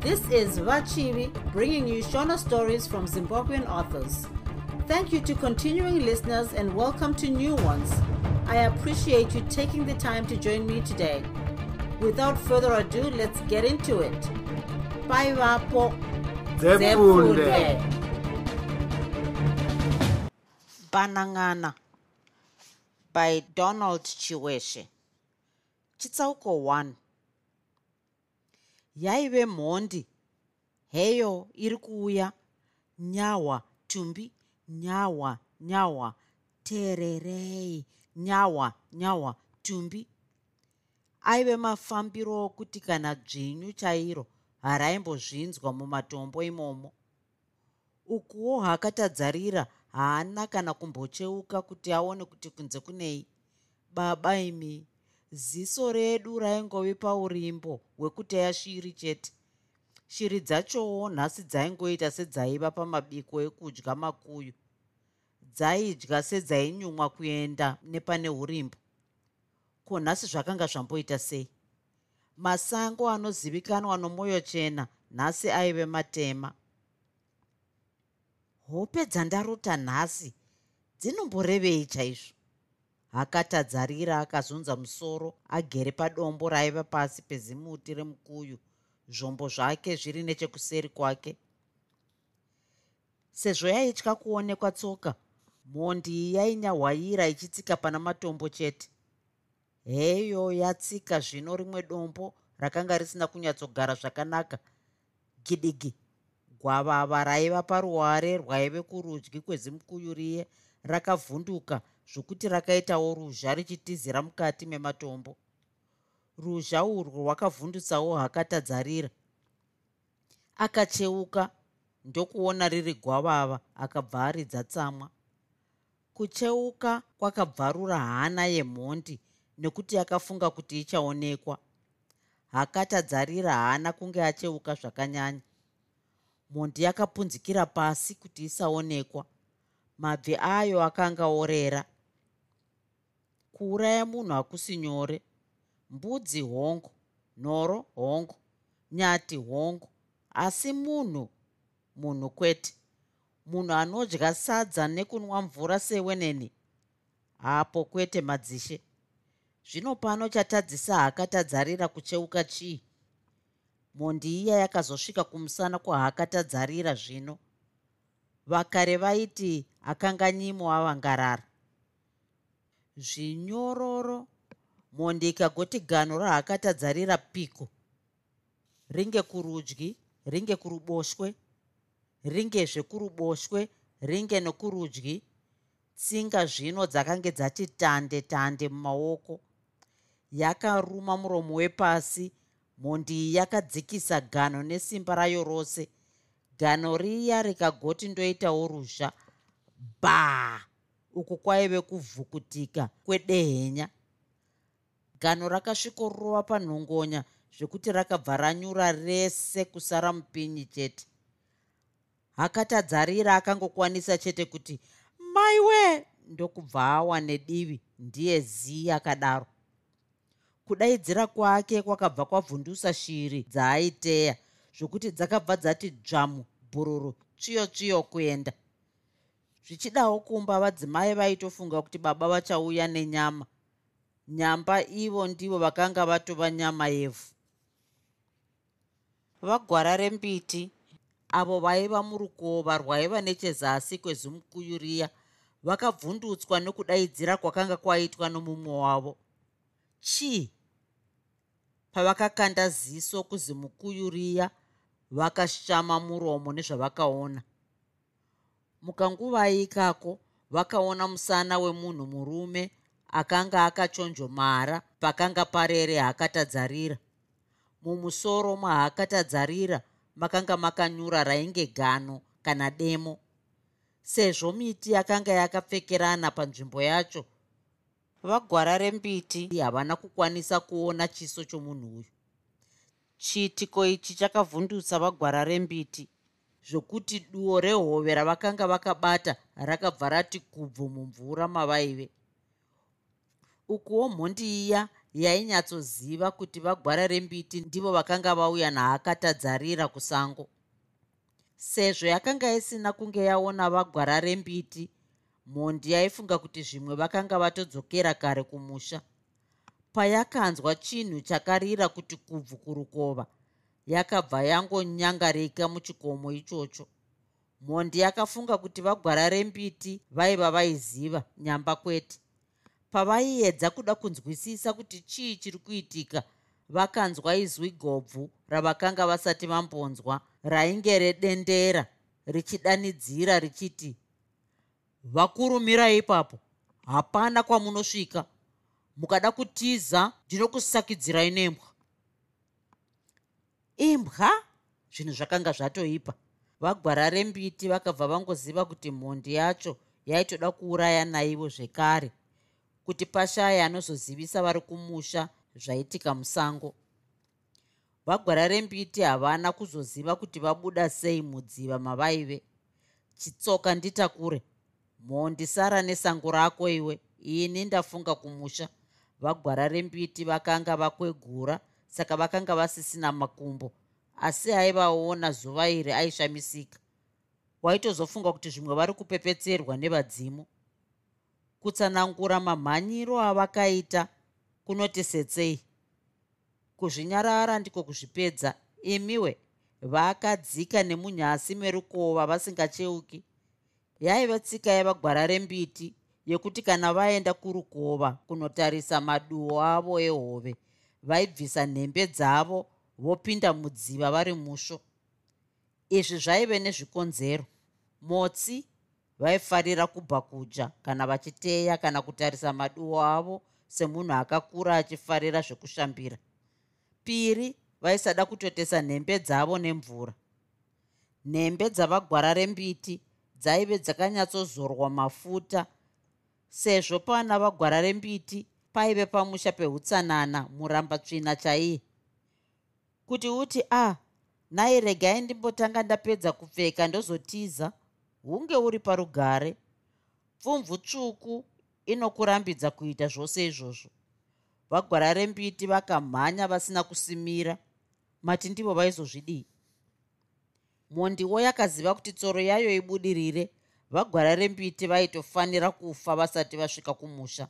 This is Vachivi bringing you Shona stories from Zimbabwean authors. Thank you to continuing listeners and welcome to new ones. I appreciate you taking the time to join me today. Without further ado, let's get into it. Bye, Vapo. Banangana by donald chiweshe chitsauko 1 yaive mhondi. Heyo iri kuuya. Nyawa tumbi nyawa nyawa tererei nyawa nyawa tumbi aive mafambiro okuti kana dzvinyu chairo haraimbozvinzwa mumatombo imomo. Ukuwo hakatadzarira haana kana kumbocheuka kuti aone kuti kunze kunei. Baba imi ziso redu raingove paurimbo hwekuteya shiri chete. Shiri dzachowo nhasi dzaingoita sedzaiva pamabiko ekudya makuyu. Dzaidya sedzainyumwa kuenda nepane urimbo ko nhasi zvakanga zvamboita sei? Masango anozivikanwa nomwoyo chena nhasi aive matema. Hope dzandarota nhasi dzinomborevei chaizvo hakatadzarira akazunza musoro agere padombo raiva pasi pezimuti remukuyu. Zvombo zvake zviri nechekuseri kwake. Sezvo yaitya kuonekwa tsoka mhondi iyi yainyahwaira ichitsika pana matombo chete. Heyo yatsika zvino rimwe dombo rakanga risina kunyatsogara zvakanaka. Gidigi gwavava raiva paruware rwaive kurudyi kwezimukuyuriye rakavhunduka zvokuti rakaitawo ruzha richitizira mukati mematombo. Ruzha urwo rwakavhundutsawo hakatadzarira. Akacheuka ndokuona riri gwavava akabva aridza tsamwa. Kucheuka kwakabvarura hana yemhondi nekuti akafunga kuti ichaonekwa. Hakatadzarira haana kunge acheuka zvakanyanya. Mhondi yakapunzikira pasi kuti isaonekwa. Mabvi ayo akanga orera kuuraya munhu hakusi nyore mbudzi hongo nhoro hongo nyati hongo asi munhu munhu kwete. Munhu anodya sadza nekunwa mvura seweneni hapo kwete madzishe. Zvino pano chatadzisa hakatadzarira kucheuka chii? Mhondi iya yakazosvika kumusana kwahakatadzarira zvino. Vakare vaiti akanga nyimo avangarara zvinyororo. Mhondi ikagoti gano rahakatadzarira piko. Ringe kurudyi ringe kuruboshwe ringezve kuruboshwe ringe nokurudyi. Tsinga zvino dzakange dzati tande tande mumaoko. Yakaruma muromo wepasi. Mhondi iyi yakadzikisa gano nesimba rayo rose. Gano riya rikagoti ndoitawo ruzha. Bhaa uku kwaive kuvhukutika kwedehenya. Gano rakasvikorova panhongonya zvekuti rakabva ranyura rese kusara mupinyi chete. Hakatadzarira akangokwanisa chete kuti maiwe ndokubva awa nedivi ndiye zii akadaro. Kudaidzira kwake kwakabva kwavhundusa shiri dzaaiteya zvokuti dzakabva dzati dzvamu bhururu tsviyo tsviyo kuenda zvichidawo kumba vadzimai vaitofunga kuti baba vachauya nenyama. Nyamba ivo ndivo vakanga vatova nyama yevhu. Vagwara rembiti avo vaiva murukova rwaiva nechezasi kwezimukuyuriya vakabvundutswa nokudaidzira kwakanga kwaitwa nomumwe wavo. Chii? Pavakakanda ziso kuzimukuyuriya vakashama muromo nezvavakaona mukanguva ikako vakaona musana wemunhu murume akanga akachonjomara pakanga parere hakatadzarira mumusoro mahakatadzarira makanga makanyura rainge gano kana demo sezvo miti yakanga yakapfekerana panzvimbo yacho. Vagwara rembiti havana kukwanisa kuona chiso chomunhu uyu. Chiitiko ichi chakavhundutsa vagwara rembiti zvokuti duo rehove ravakanga vakabata rakabva rati kubvu mumvura mavaive. Ukuwo mhondi iya yainyatsoziva kuti vagwara rembiti ndivo vakanga vauya naakatadzarira kusango. Sezvo yakanga isina kunge yaona vagwara rembiti mhondi yaifunga kuti zvimwe vakanga vatodzokera kare kumusha. Payakanzwa chinhu chakarira kuti kubvu kurukova yakabva yangonyangarika muchikomo ichocho. Mhondi yakafunga kuti vagwara rembiti vaiva vaiziva nyamba kwete. Pavaiedza kuda kunzwisisa kuti chii chiri kuitika vakanzwa izwi gobvu ravakanga vasati vambonzwa rainge redendera richidanidzira richiti vakurumira ipapo hapana kwamunosvika. Mukada kutiza ndinokusakidzirai nembwa imbwa? Zvinhu zvakanga zvatoipa. Vagwara rembiti vakabva vangoziva kuti mhondi yacho yaitoda kuuraya naivo zvekare kuti pashaya anozozivisa vari kumusha zvaitika musango. Vagwara rembiti havana kuzoziva kuti vabuda sei mudziva mavaive. Chitsoka nditakure mhondi sara nesango rako iwe ini ndafunga kumusha. Vagwara rembiti vakanga vakwegura saka vakanga vasisina makumbo asi aivaona zuva iri aishamisika. Waitozofunga kuti zvimwe vari kupepetserwa nevadzimu. Kutsanangura mamhanyiro avakaita kunoti setsei. Kuzvinyarara ndiko kuzvipedza. Imiwe vakadzika nemunyasi merukova vasingacheuki. Yaiva tsika yevagwara rembiti yekuti kana vaenda kurukova kunotarisa maduo avo ehove vaibvisa nhembe dzavo vopinda mudziva vari musvo izvi zvaive nezvikonzero. Motsi vaifarira kubva kudya kana vachiteya kana kutarisa maduo avo semunhu akakura achifarira zvekushambira piri vaisada kutotesa nhembe dzavo nemvura. Nhembe dzavagwara rembiti dzaive dzakanyatsozorwa mafuta sezvo pana vagwara rembiti paive pamusha peutsanana muramba tsvina chaiye kuti uti a ah, nai regai ndimbotanga ndapedza kupfeka ndozotiza hunge uri parugare. Pfumvu tsvuku inokurambidza kuita zvose izvozvo. Vagwara rembiti vakamhanya vasina kusimira. Mati ndivo vaizozvidii? Mondiwo yakaziva kuti tsoro yayo ibudirire vagwara rembiti vaitofanira kufa vasati vasvika kumusha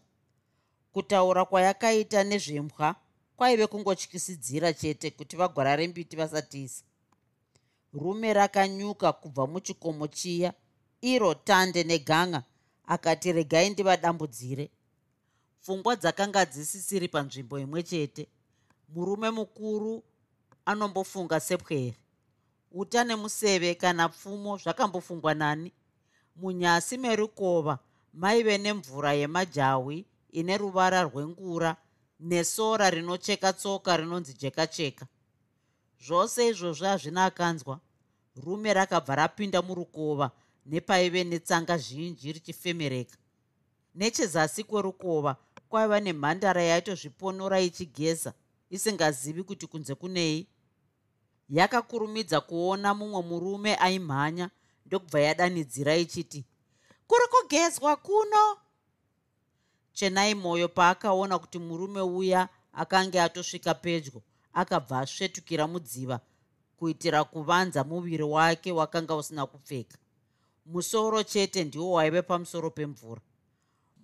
kutaura kwayakaita nezvembwa kwaive kungotyisidzira chete kuti vagwara rembiti vasatiza rume rakanyuka kubva muchikomo chiya iro tande neganga akati regai ndivadambudzire. Pfungwa dzakanga dzisisiri panzvimbo imwe chete. Murume mukuru anombofunga sepwere. Uta nemuseve kana pfumo zvakambofungwa nani. Munyasi merukova maive nemvura yemajawi ine ruvara rwengura nesora rinocheka tsoka rinonzi jeka cheka. Zvose izvozvo hazvina akanzwa rume rakabva rapinda murukova nepaive netsanga zhinji richifemereka. Nechezasi kwerukova kwaiva nemhandara yaitozviponora ichigeza isingazivi kuti kunze kunei. Yakakurumidza kuona mumwe murume aimhanya ndokubva yadanidzira ichiti kuri kugezwa kuno chenai mwoyo paakaona kuti murume uya akange atosvika pedyo akabva asvetukira mudziva kuitira kuvanza muviri wake wakanga usina kupfeka. Musoro chete ndiwo waive pamusoro pemvura.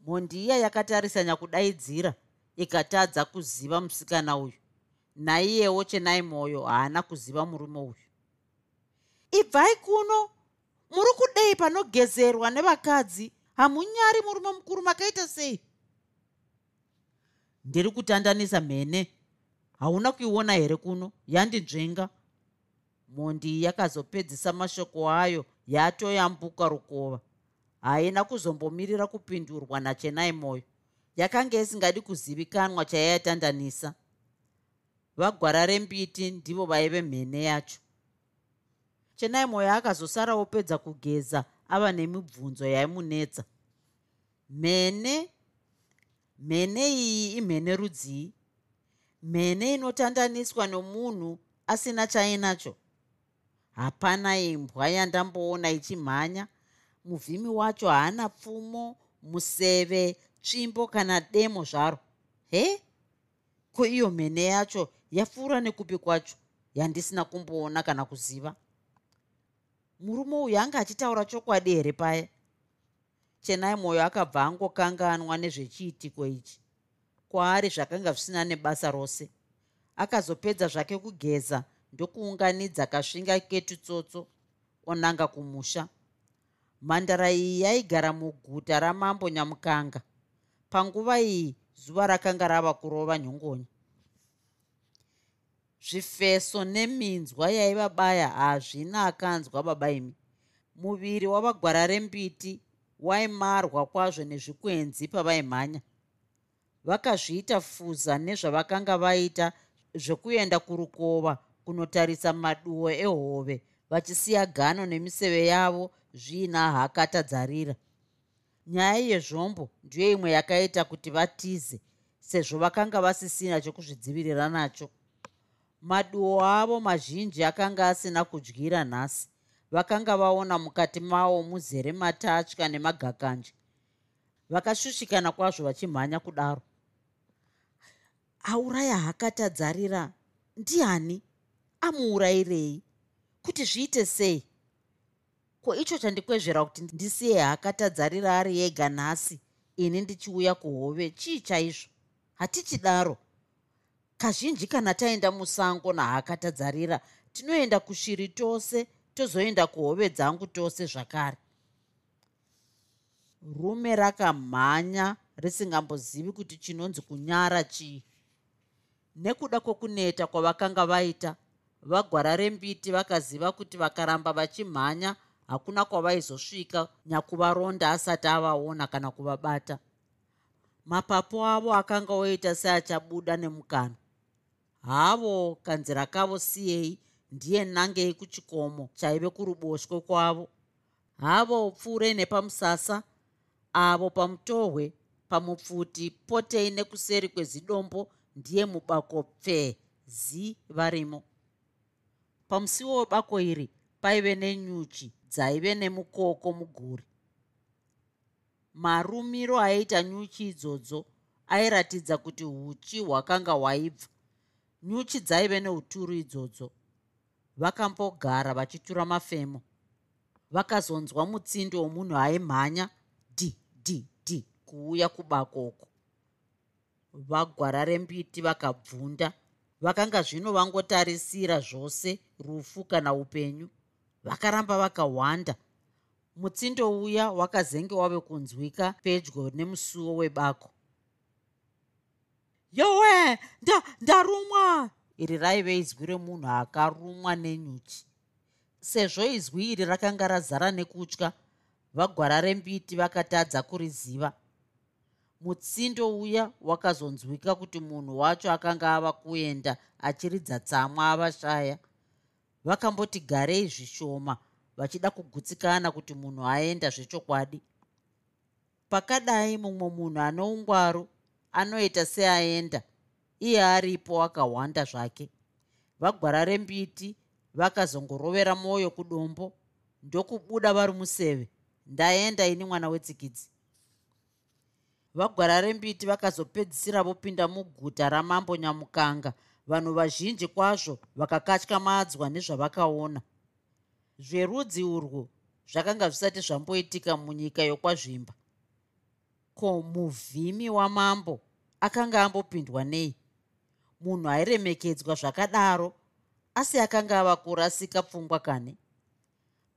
Mhondi iya yakatarisa nyakudaidzira ikatadza kuziva musikana uyu. Naiyewo chenai mwoyo haana kuziva murume uyu. Ibvai kuno! Muri kudei panogezerwa nevakadzi? Hamunyari murume mukuru makaita sei ndiri kutandanisa mhene. Hauna kuiona here kuno? Yandinzvenga mhondi yakazopedzisa mashoko ayo yatoyambuka rukova. Haina kuzombomirira kupindurwa nachenai mwoyo yakanga isingadi kuzivikanwa chayaitandanisa vagwara rembiti ndivo vaive mhene yacho. Chenai mwoyo akazosara opedza kugeza ava nemibvunzo yaimunetsa. Mhene mhene iyi imhene rudzii? Mhene inotandaniswa nomunhu asina chainacho. Hapana imbwa yandamboona ichimhanya. Muvhimi wacho haana pfumo museve tsvimbo kana demo zvaro. He? Ko iyo mhene yacho yapfuura nekupi kwacho yandisina kumboona kana kuziva? Murume uyu anga achitaura chokwadi here paya chenai mwoyo akabva angokanganwa nezvechiitiko ichi. Kwaari zvakanga zvisina nebasa rose. Akazopedza zvake kugeza ndokuunganidza kasvinga ketutsotso onanga kumusha. Mhandara iyi yaigara muguta ramambo nyamukanga. Panguva iyi zuva rakanga rava kurova nyongonya zvifeso neminzwa yaivabaya hazvina akanzwa baba imi. Muviri wavagwara rembiti waimarwa kwazvo nezvikwenzi pavaimhanya. Vakazviita fuza nezvavakanga vaita zvekuenda kurukova kunotarisa maduo ehove vachisiya gano nemiseve yavo zviina hakatadzarira nyaya yezvombo ndiyo imwe yakaita kuti vatize sezvo vakanga vasisina chokuzvidzivirira nacho. Maduo avo mazhinji akanga asina kudyira nhasi vakanga vaona mukati mavo muzere matatya nemagakanje vakashushikana kwazvo vachimhanya kudaro. Auraya hakatadzarira ndiani amuurayirei kuti zviite sei? Ko icho chandikwezvera kuti ndisiye hakatadzarira ari yega nhasi ini ndichiuya kuhove? Chii chaizvo? Hatichidaro kazhinji kana taenda musango nahakatadzarira tinoenda kushiri tose tozoenda kuhove dzangu tose zvakare. Rume rakamhanya risingambozivi kuti chinonzi kunyara chii. Nekuda kwokuneta kwavakanga vaita vagwara rembiti vakaziva kuti vakaramba vachimhanya hakuna kwavaizosvika nyakuvaronda asati avaona kana kuvabata. Mapapu avo akanga oita seachabuda nemukana. Havo kanzira kavo siyei ndiye nangei kuchikomo chaive kuruboshwe kwavo. Havo pfuurei nepamusasa avo pamutohwe pamupfuti potei nekuseri kwezidombo ndiye mubako pfee zi varimo. Pamusiwo webako iri paive nenyuchi dzaive nemukoko muguri. Marumiro aiita nyuchi idzodzo airatidza kuti uchi hwakanga hwaibva. Nyuchi dzaive neuturu idzodzo vakambogara vachitura mafemo. Vakazonzwa mutsindo womunhu aimhanya dhi dhi dhi kuuya kubakoko vagwara rembiti vakabvunda vakanga zvino vangotarisira zvose rufu kana upenyu. Vakaramba vakahwanda mutsindo uya wakazenge wave kunzwika pedyo nemusuwo webako. Yowe ndarumwa iri raive izwi remunhu akarumwa nenyuchi. Sezvo izwi iri rakanga razara nekutya vagwara rembiti vakatadza kuriziva. Mutsindo uya wakazonzwika kuti munhu wacho akanga ava kuenda achiridza tsamwa avashaya. Vakamboti garei zvishoma vachida kugutsikana kuti munhu aenda zvechokwadi. Pakadai mumwe munhu ano ungwaru anoita seaenda iye aripo akahwanda zvake. Vagwara rembiti vakazongorovera mwoyo kudombo. Ndokubuda vari museve ndaenda ini mwana wetsikidzi. Vagwara rembiti vakazopedzisira vopinda muguta ramambo nyamukanga. Vanhu vazhinji kwazvo vakakatyamadzwa nezvavakaona. Zverudzi urwu zvakanga zvisati zvamboitika munyika yokwazvimba. Ko muvhimi wamambo akanga ambopindwa nei munhu airemekedzwa zvakadaro asi akanga ava kurasika pfungwa kane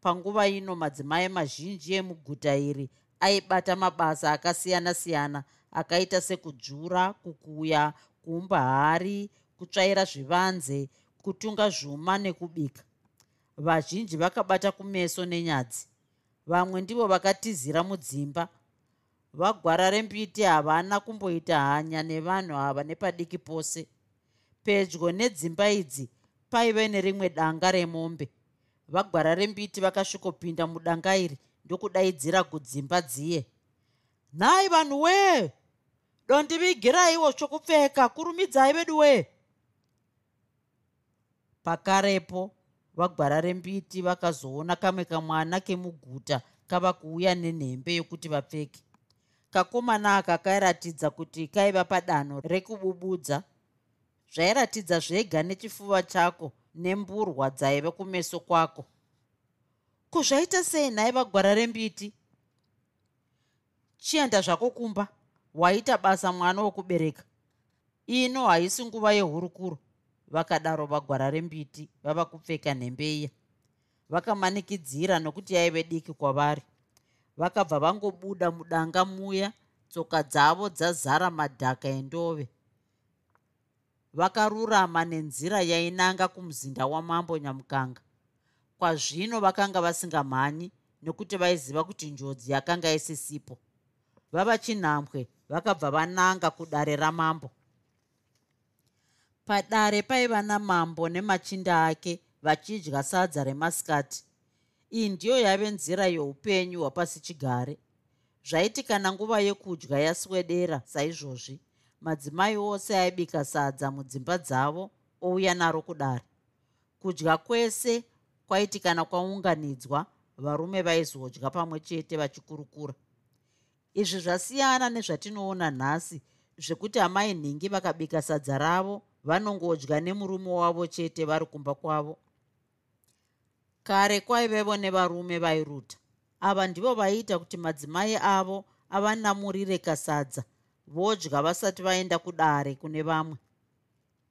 panguva ino madzimai mazhinji emuguta iri aibata mabasa akasiyana-siyana akaita sekudzvura kukuya kuumba hari kutsvaira zvivanze kutunga zvuma nekubika. Vazhinji vakabata kumeso nenyadzi vamwe ndivo vakatizira mudzimba. Vagwara rembiti havana kumboita hanya nevanhu ava nepadiki pose pedyo nedzimba idzi paive nerimwe danga remombe. Vagwara rembiti vakasvikopinda mudanga iri ndokudaidzira kudzimba dziye. Nhai vanhu wee dondivigiraiwo chokupfeka kurumidzai vedu wee pakarepo vagwara rembiti vakazoona kamwe kamwana kemuguta kava kuuya nenhembe yokuti vapfeke. Kakomana aka kairatidza kuti kaiva padanho rekububudza zvairatidza zvega nechifuva chako nemburwa dzaive kumeso kwako. Ko zvaita sei nhai vagwara rembiti? Chienda zvako kumba waita basa mwana wokubereka. Ino haisi nguva yehurukuro vakadaro vagwara rembiti vava kupfeka nhembe iya vakamanikidzira nokuti yaive diki kwavari. Vakabva vangobuda mudanga muya tsoka dzavo dzazara madhaka endove vakarurama nenzira yainanga kumuzinda wamambo nyamukanga. Kwazvino vakanga vasingamhanyi nekuti vaiziva kuti njodzi yakanga isisipo. Vava chinhambwe vakabva vananga kudare ramambo. Padare paiva namambo nemachinda ake vachidya sadza remasikati. Iyi ndiyo yave nzira youpenyu hwapasi chigare. Zvaiti kana nguva yekudya yaswedera saizvozvi madzimai ose aibika sadza mudzimba dzavo ouya naro kudare. Kudya kwese kwaiti kana kwaunganidzwa varume vaizodya pamwe chete vachikurukura. Izvi zvasiyana nezvatinoona nhasi zvekuti amai nhingi vakabika sadza ravo vanongodya nemurume wavo chete vari kumba kwavo. Kare kwaivevo nevarume vairuta. Ava ndivo vaiita kuti madzimai avo avanamurire kasadza vodya vasati vaenda kudare kune vamwe.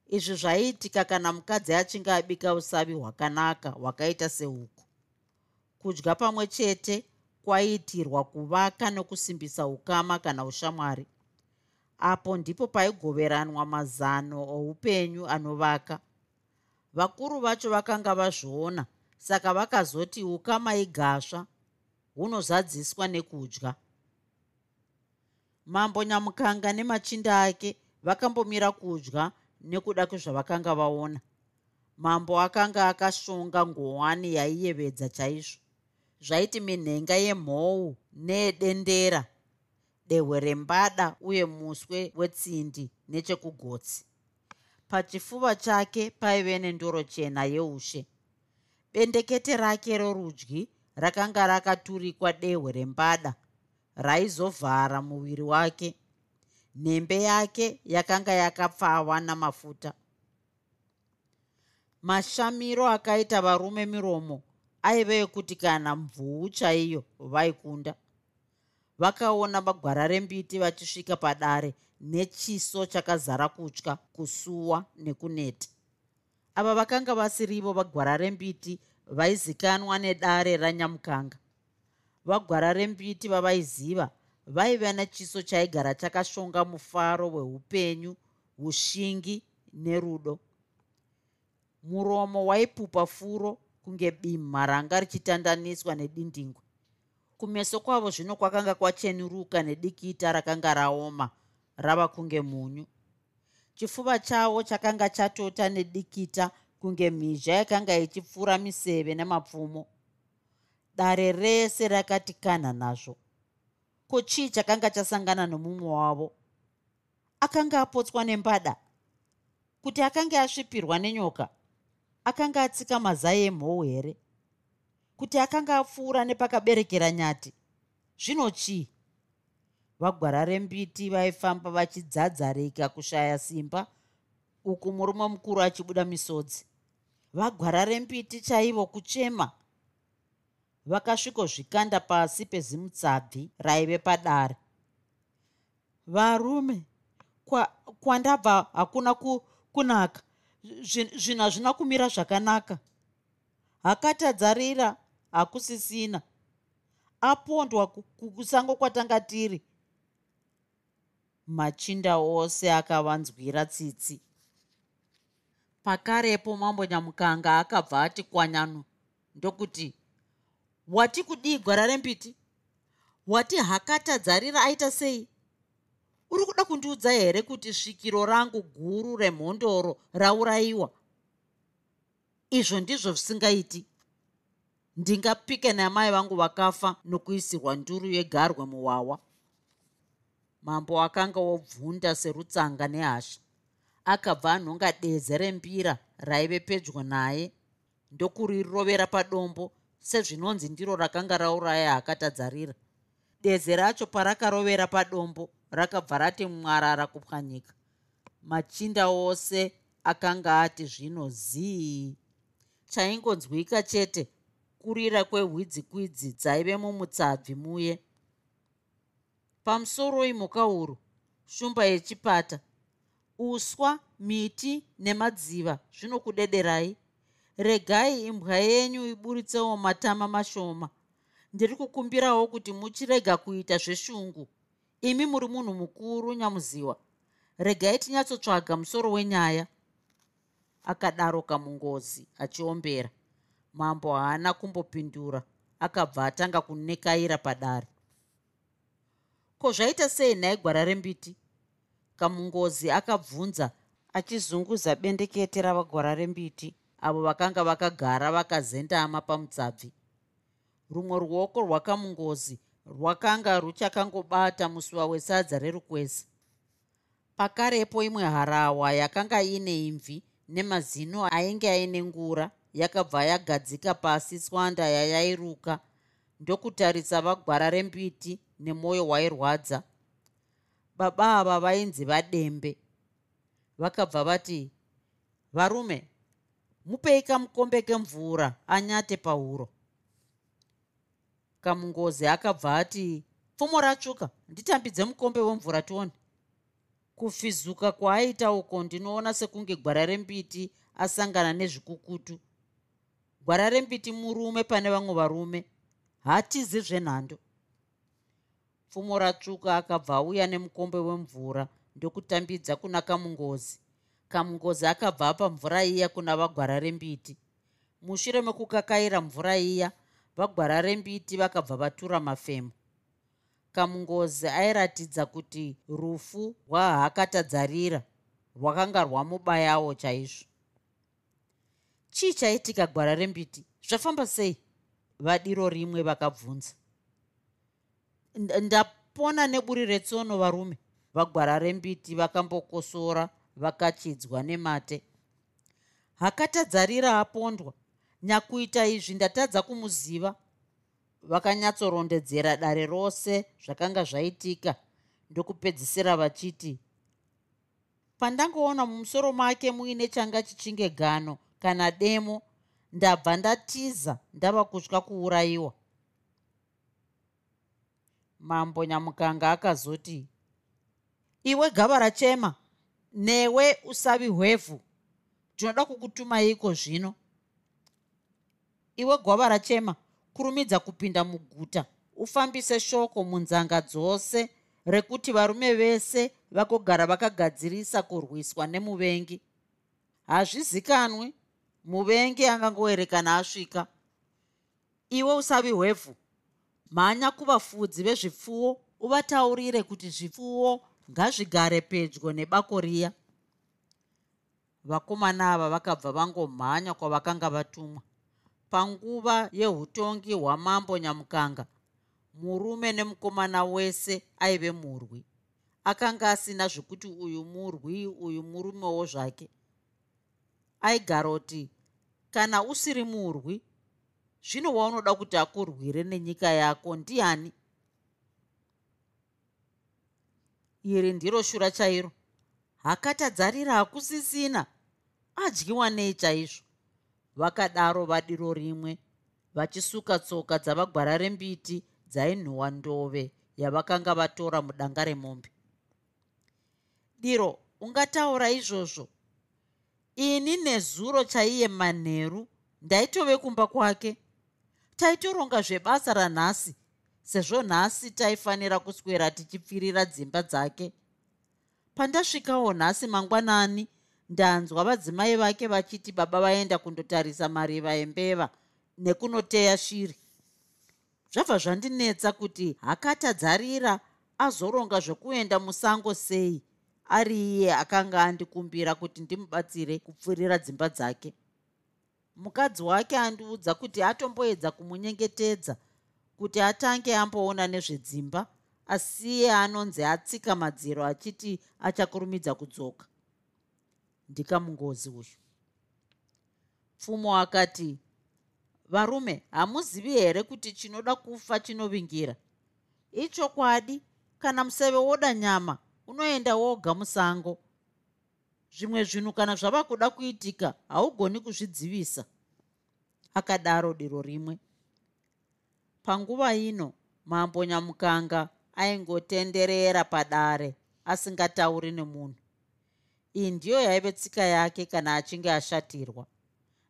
Izvi zvaiitika kana mukadzi achinge abika usavi hwakanaka hwakaita sehuku. Kudya pamwe chete kwaiitirwa kuvaka nokusimbisa ukama kana ushamwari. Apo ndipo paigoveranwa mazano oupenyu anovaka. Vakuru vacho vakanga vazviona saka vakazoti ukama igasva hunozadziswa nekudya mambo nyamukanga nemachinda ake vakambomira kudya nekuda kwezvavakanga vaona. Mambo akanga akashonga ngowani yaiyevedza chaizvo. Zvaiti minhenga yemhou needendera dehwe rembada uye muswe wetsindi nechekugotsi. Pachifuva chake paive nendoro chena yeushe. Bendekete rake rorudyi rakanga rakaturikwa dehwe rembada raizovhara muviri wake. Nhembe yake yakanga yakapfawa namafuta. Mashamiro akaita varume miromo aive ekuti kana mvuu chaiyo vaikunda. Vakaona magwara rembiti vachisvika padare nechiso chakazara kutya kusuwa nekuneta ava vakanga vasirivo vagwara rembiti vaizikanwa nedare ranyamukanga vagwara rembiti vavaiziva vaiva nechiso chaigara chakashonga mufaro hweupenyu ushingi nerudo. Muromo waipupa furo kunge bimha ranga richitandaniswa nedindingwe. Kumeso kwavo zvino kwakanga kwachenuruka nedikita rakanga raoma rava kunge munyu. Chifuva chavo chakanga chatota nedikita kunge mhizha yakanga ichipfuura miseve nemapfumo dare rese rakati kanha nazvo. Ko chii chakanga chasangana nomumwe wavo. Akanga apotswa nembada kuti akanga asvipirwa nenyoka. Akanga atsika mazai emhou here? Kuti akanga apfuura nepakaberekera nyati? Zvino chii? Vagwara rembiti vaifamba vachidzadzarika kushaya simba uku murume mukuru achibuda misodzi. Vagwara rembiti chaivo kuchema vakasvikozvikanda pasi pezimutsabvi raive padare. Varume kwandabva kwa hakuna ku, kunaka. Zvinhu hazvina kumira zvakanaka. Hakatadzarira hakusisina. Apondwa kusango kwatanga tiri. Machinda ose akavanzwira tsitsi. Pakarepo mambo nyamukanga akabva ati kwanyano ndokuti wati kudii gwara rembiti? Wati hakatadzarira aita sei? Uri kuda kundiudza here kuti svikiro rangu guru remhondoro raurayiwa? Izvo ndizvo zvisingaiti. Ndingapike namai vangu vakafa nokuisirwa nduru yegarwe muwawa. Mambo akanga wobvunda serutsanga nehasha akabva anhonga deze rembira raive pedyo naye ndokurirovera padombo sezvinonzi ndiro rakanga rauraya akatadzarira. Deze racho parakarovera padombo rakabva rati mwarara kupwanyika machinda ose akanga ati zvino zii. Chaingonzwika chete kurira kwehwidzikwidzi dzaive mumutsabvi muye. Pamusoro imhuka huru shumba yechipata. Uswa miti nemadziva zvinokudederai regai imbwa yenyu iburitsewo matama mashoma. Ndiri kukumbirawo kuti muchirega kuita zveshungu. Imi muri munhu mukuru nyamuziwa. Regai tinyatsotsvaga musoro wenyaya. Akadaro kamungozi achiombera. Mambo haana kumbopindura. Akabva atanga kunekaira padare. Ko zvaita sei nhai gwara rembiti? Kamungozi akabvunza achizunguza bendekete ravagwara rembiti avo vakanga vakagara vakazendama pamutsabvi. Rumwe ruoko rwakamungozi rwakanga ruchakangobata musuva wesadza rerukwezi pakarepo imwe harawa yakanga ine imvi nemazino ainge aine ngura yakabva yagadzika pasi swanda yayairuka ndokutarisa vagwara rembiti nemwoyo wairwadza. Baba ava vainzi vadembe. Vakabva vati varume mupei kamukombe kemvura anyate pahuro. Kamungozi akabva ati pfumo ratsvuka nditambidze mukombe wemvura tione. Kufizuka kwaaita uko ndinoona sekunge gwara rembiti asangana nezvikukutu. Gwara rembiti murume pane vamwe varume hatizi zvenhando. Pfumo ratsvuka akabva auya nemukombe wemvura ndokutambidza kuna kamungozi kamungozi akabva apa mvura iya kuna vagwara rembiti. Mushure mekukakaira mvura iya vagwara rembiti vakabva vatura mafemo kamungozi airatidza kuti rufu rwahakatadzarira rwakanga rwamubayawo chaizvo. Chii chaitika gwara rembiti? Zvafamba sei? Vadiro rimwe vakabvunza. Ndapona neburi retsono varume vagwara rembiti vakambokosora vakachidzwa nemate. Hakatadzarira apondwa. Nyakuita izvi ndatadza kumuziva. Vakanyatsorondedzera dare rose zvakanga zvaitika ndokupedzisira vachiti pandangoona mumusoro make muine changa chichinge gano kana demo ndabva ndatiza ndava kutya kuurayiwa. Mambo nyamukanga akazoti iwe gava rachema newe usavi hwevhu. Ndinoda kukutumaiko zvino. Iwe gwava rachema kurumidza kupinda muguta. Ufambise shoko munzanga dzose rekuti varume vese vakogara vakagadzirisa kurwiswa nemuvengi. Hazvizikanwi muvengi angangoerekana asvika iwe usavi hwevhu mhanya kuvafudzi vezvipfuwo uvataurire kuti zvipfuwo ngazvigare pedyo nebako riya. Vakomana ava vakabva vangomhanya kwavakanga vatumwa. Panguva yeutongi hwamambo nyamukanga murume nemukomana wese aive murwi. Akanga asina zvekuti uyu murwi uyu murumewo zvake. Aigara kuti kana usiri murwi zvino waunoda kuti akurwire nenyika yako ndiani iri ndiro shura chairo. Hakatadzarira hakusisina. Adyiwa nei chaizvo. Vakadaro vadiro rimwe vachisuka tsoka dzavagwara rembiti dzainhuhwa ndove yavakanga vatora mudanga remombe. Diro ungataura izvozvo. Ini nezuro chaiye manheru ndaitove kumba kwake. Taitoronga zvebasa ranhasi sezvo nhasi taifanira kuswera tichipfirira dzimba dzake. Pandasvikawo nhasi mangwanani ndanzwa vadzimai vake vachiti baba vaenda kundotarisa mariva embeva nekunoteya shiri. Zvabva zvandinetsa kuti hakatadzarira azoronga zvokuenda musango sei ari iye akanga andikumbira kuti ndimubatsire kupfurira dzimba dzake. Mukadzi wake andiudza kuti atomboedza kumunyengetedza kuti atange amboona nezvedzimba asiye anonzi atsika madziro achiti achakurumidza kudzoka. Ndikamungozi uyu. Pfumo akati varume hamuzivi here kuti chinoda kufa chinovingira? Ichokwadi kana museve woda nyama unoenda woga musango. Zvimwe zvinhu kana zvava kuda kuitika haugoni kuzvidzivisa. Akadaro diro rimwe panguva ino mambo nyamukanga aingotenderera padare asingatauri nemunhu. Iyi ndiyo yaive tsika yake kana achinge ashatirwa.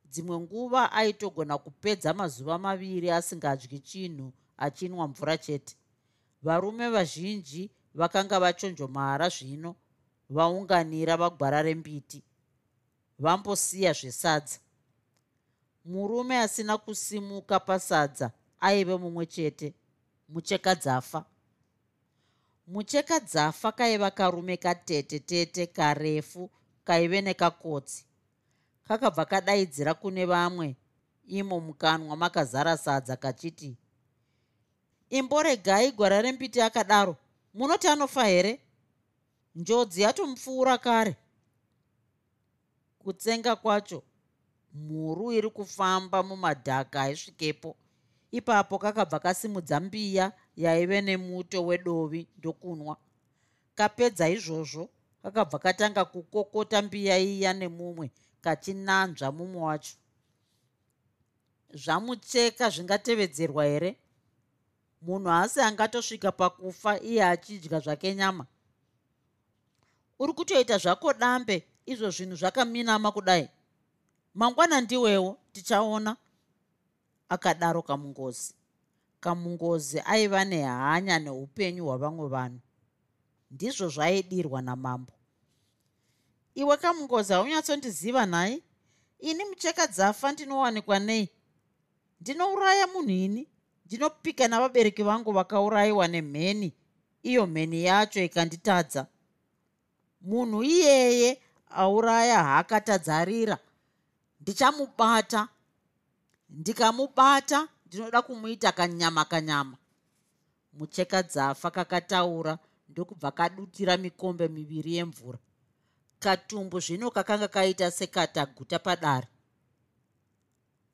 Dzimwe nguva aitogona kupedza mazuva maviri asingadyi chinhu achinwa mvura chete. Varume vazhinji vakanga vachonjomara zvino vaunganira vagwara rembiti vambosiya zvesadza. Murume asina kusimuka pasadza aive mumwe chete muchekadzafa muchekadzafa kaiva karume katete tete karefu kaive nekakotsi. Kakabva kadaidzira kune vamwe imo mukanwa makazara sadza kachiti imboregai gwara rembiti akadaro munoti anofa here? Njodzi yatomupfuura kare. Kutsenga kwacho mhuru iri kufamba mumadhaka aisvikepo ipapo kakabva kasimudza mbiya yaive nemuto wedovi ndokunwa. Kapedza izvozvo kakabva katanga kukokota mbiya iya nemumwe kachinanzva mumwe wacho. Zvamucheka zvingatevedzerwa here? Munhu asi angatosvika pakufa iye achidya zvake nyama. Uri kutoita zvako dambe izvo zvinhu zvakaminama kudai. Mangwana ndiwewo tichaona akadaro kamungozi. Kamungozi aiva nehanya neupenyu hwavamwe vanhu. Ndizvo zvaidirwa namambo. Iwe kamungozi haunyatsondiziva nhai? Ini mucheka dzafa ndinowanikwa nei? Ndinouraya munhu ini? Ndinopika navabereki vangu vakaurayiwa nemheni? Iyo mheni yacho ikanditadza. Munhu iyeye auraya haakatadzarira. Ndichamubata ndikamubata ndinoda kumuita kanyama kanyama. Mucheka dzafa kakataura ndokubva kadutira mikombe miviri yemvura. Katumbu zvino kakanga kaita sekataguta padare.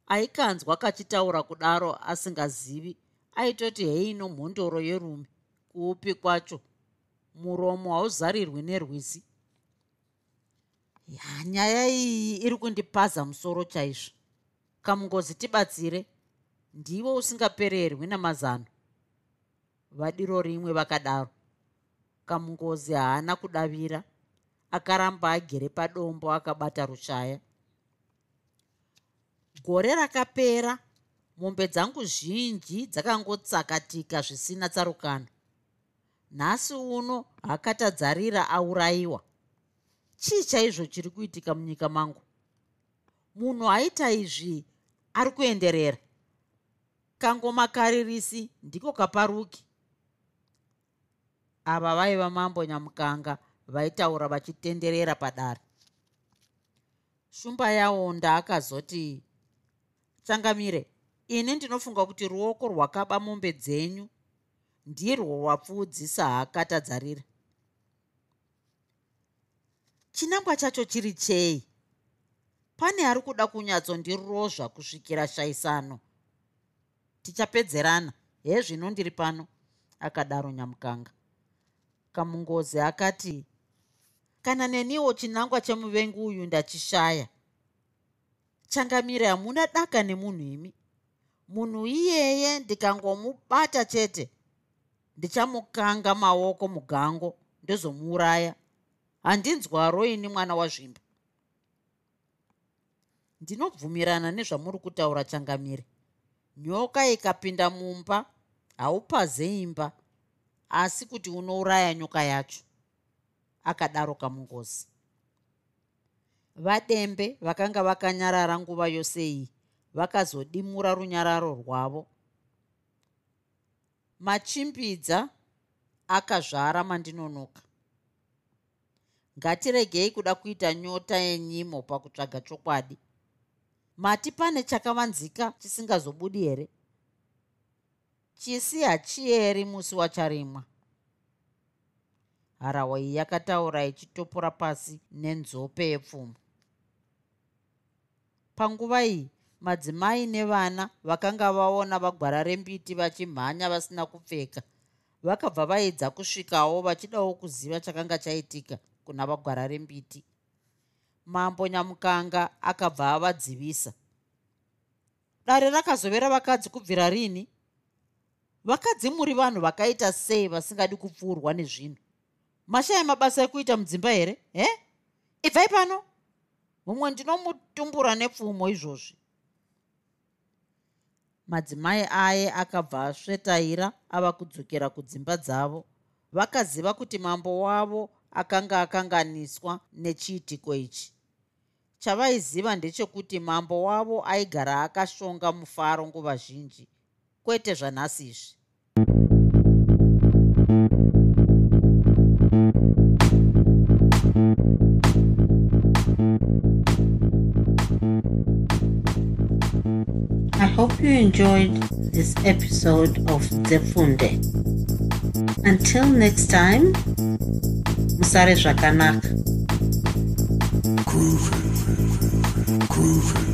Aikanzwa kachitaura kudaro asingazivi aitoti heino mhondoro yerume. Kuupi kwacho? Muromo hauzarirwi nerwizi. Nyaya iyi iri kundipaza musoro chaizvo kamungozi tibatsire ndivo usingapererwi namazano. Vadiro rimwe vakadaro. Kamungozi haana kudavira akaramba agere padombo akabata rushaya. Gore rakapera mombe dzangu zhinji dzakangotsakatika zvisina tsarukano. Nhasi uno hakatadzarira aurayiwa. Chii chaizvo chiri kuitika munyika mangu? Munhu aita izvi ari kuenderera. Kangomakaririsi ndiko kaparuki. Ava vaiva mambo nyamukanga vaitaura vachitenderera padare. Shumba yaonda akazoti tsangamire ini ndinofunga kuti ruoko rwakaba mombe dzenyu ndirwo wapfuudzisa haakatadzarira. Chinangwa chacho chiri chei pane ari kuda kunyatsondirozva kusvikira shaisano. Tichapedzerana. Hezvino ndiri pano? Akadaro nyamukanga. Kamungozi akati kana neniwo chinangwa chemuvengi uyu ndachishaya. Changamire hamuna daka nemunhu imi. Munhu iyeye ndikangomubata chete. Ndichamukanga maoko mugango ndozomuuraya handinzwaro ini mwana wazvimba ndinobvumirana nezvamuri kutaura changamire. Nyoka ikapinda mumba haupazeimba asi kuti unouraya nyoka yacho akadaro kamungozi vadembe vakanga vakanyarara nguva yose iyi vakazodimura runyararo rwavo. Machimbidza akazvara mandinonoka. Ngatiregei kuda kuita nyota yenyimo pakutsvaga chokwadi mati pane chakavanzika chisingazobudi here? Chisi hachieri musi wacharimwa. Harahwa iyi yakataura ichitopora pasi nenzope yepfumo panguva iyi madzimai nevana vakanga vaona vagwara rembiti vachimhanya vasina kupfeka vakabva vaedza kusvikawo vachidawo kuziva chakanga chaitika kuna vagwara rembiti mambo nyamukanga akabva avadzivisa. Dare rakazovera vakadzi kubvira rini. Vakadzi muri vanhu vakaita sei vasingadi kupfuurwa nezvinhu? Mashaya mabasa ekuita mudzimba here he? Ibvai pano. Mumwe ndinomutumbura nepfumo izvozvi. Madzimai aye akabva asvetaira ava kudzokera kudzimba dzavo. Vakaziva kuti mambo wavo akanga akanganiswa nechiitiko ichi chavaiziva ndechekuti mambo wavo aigara akashonga mufaro nguva zhinji kwete zvanhasi izvi I hope you enjoyed this episode of Zefunde. Until next time, Musare Zvakanaka. Groovy. Groovy.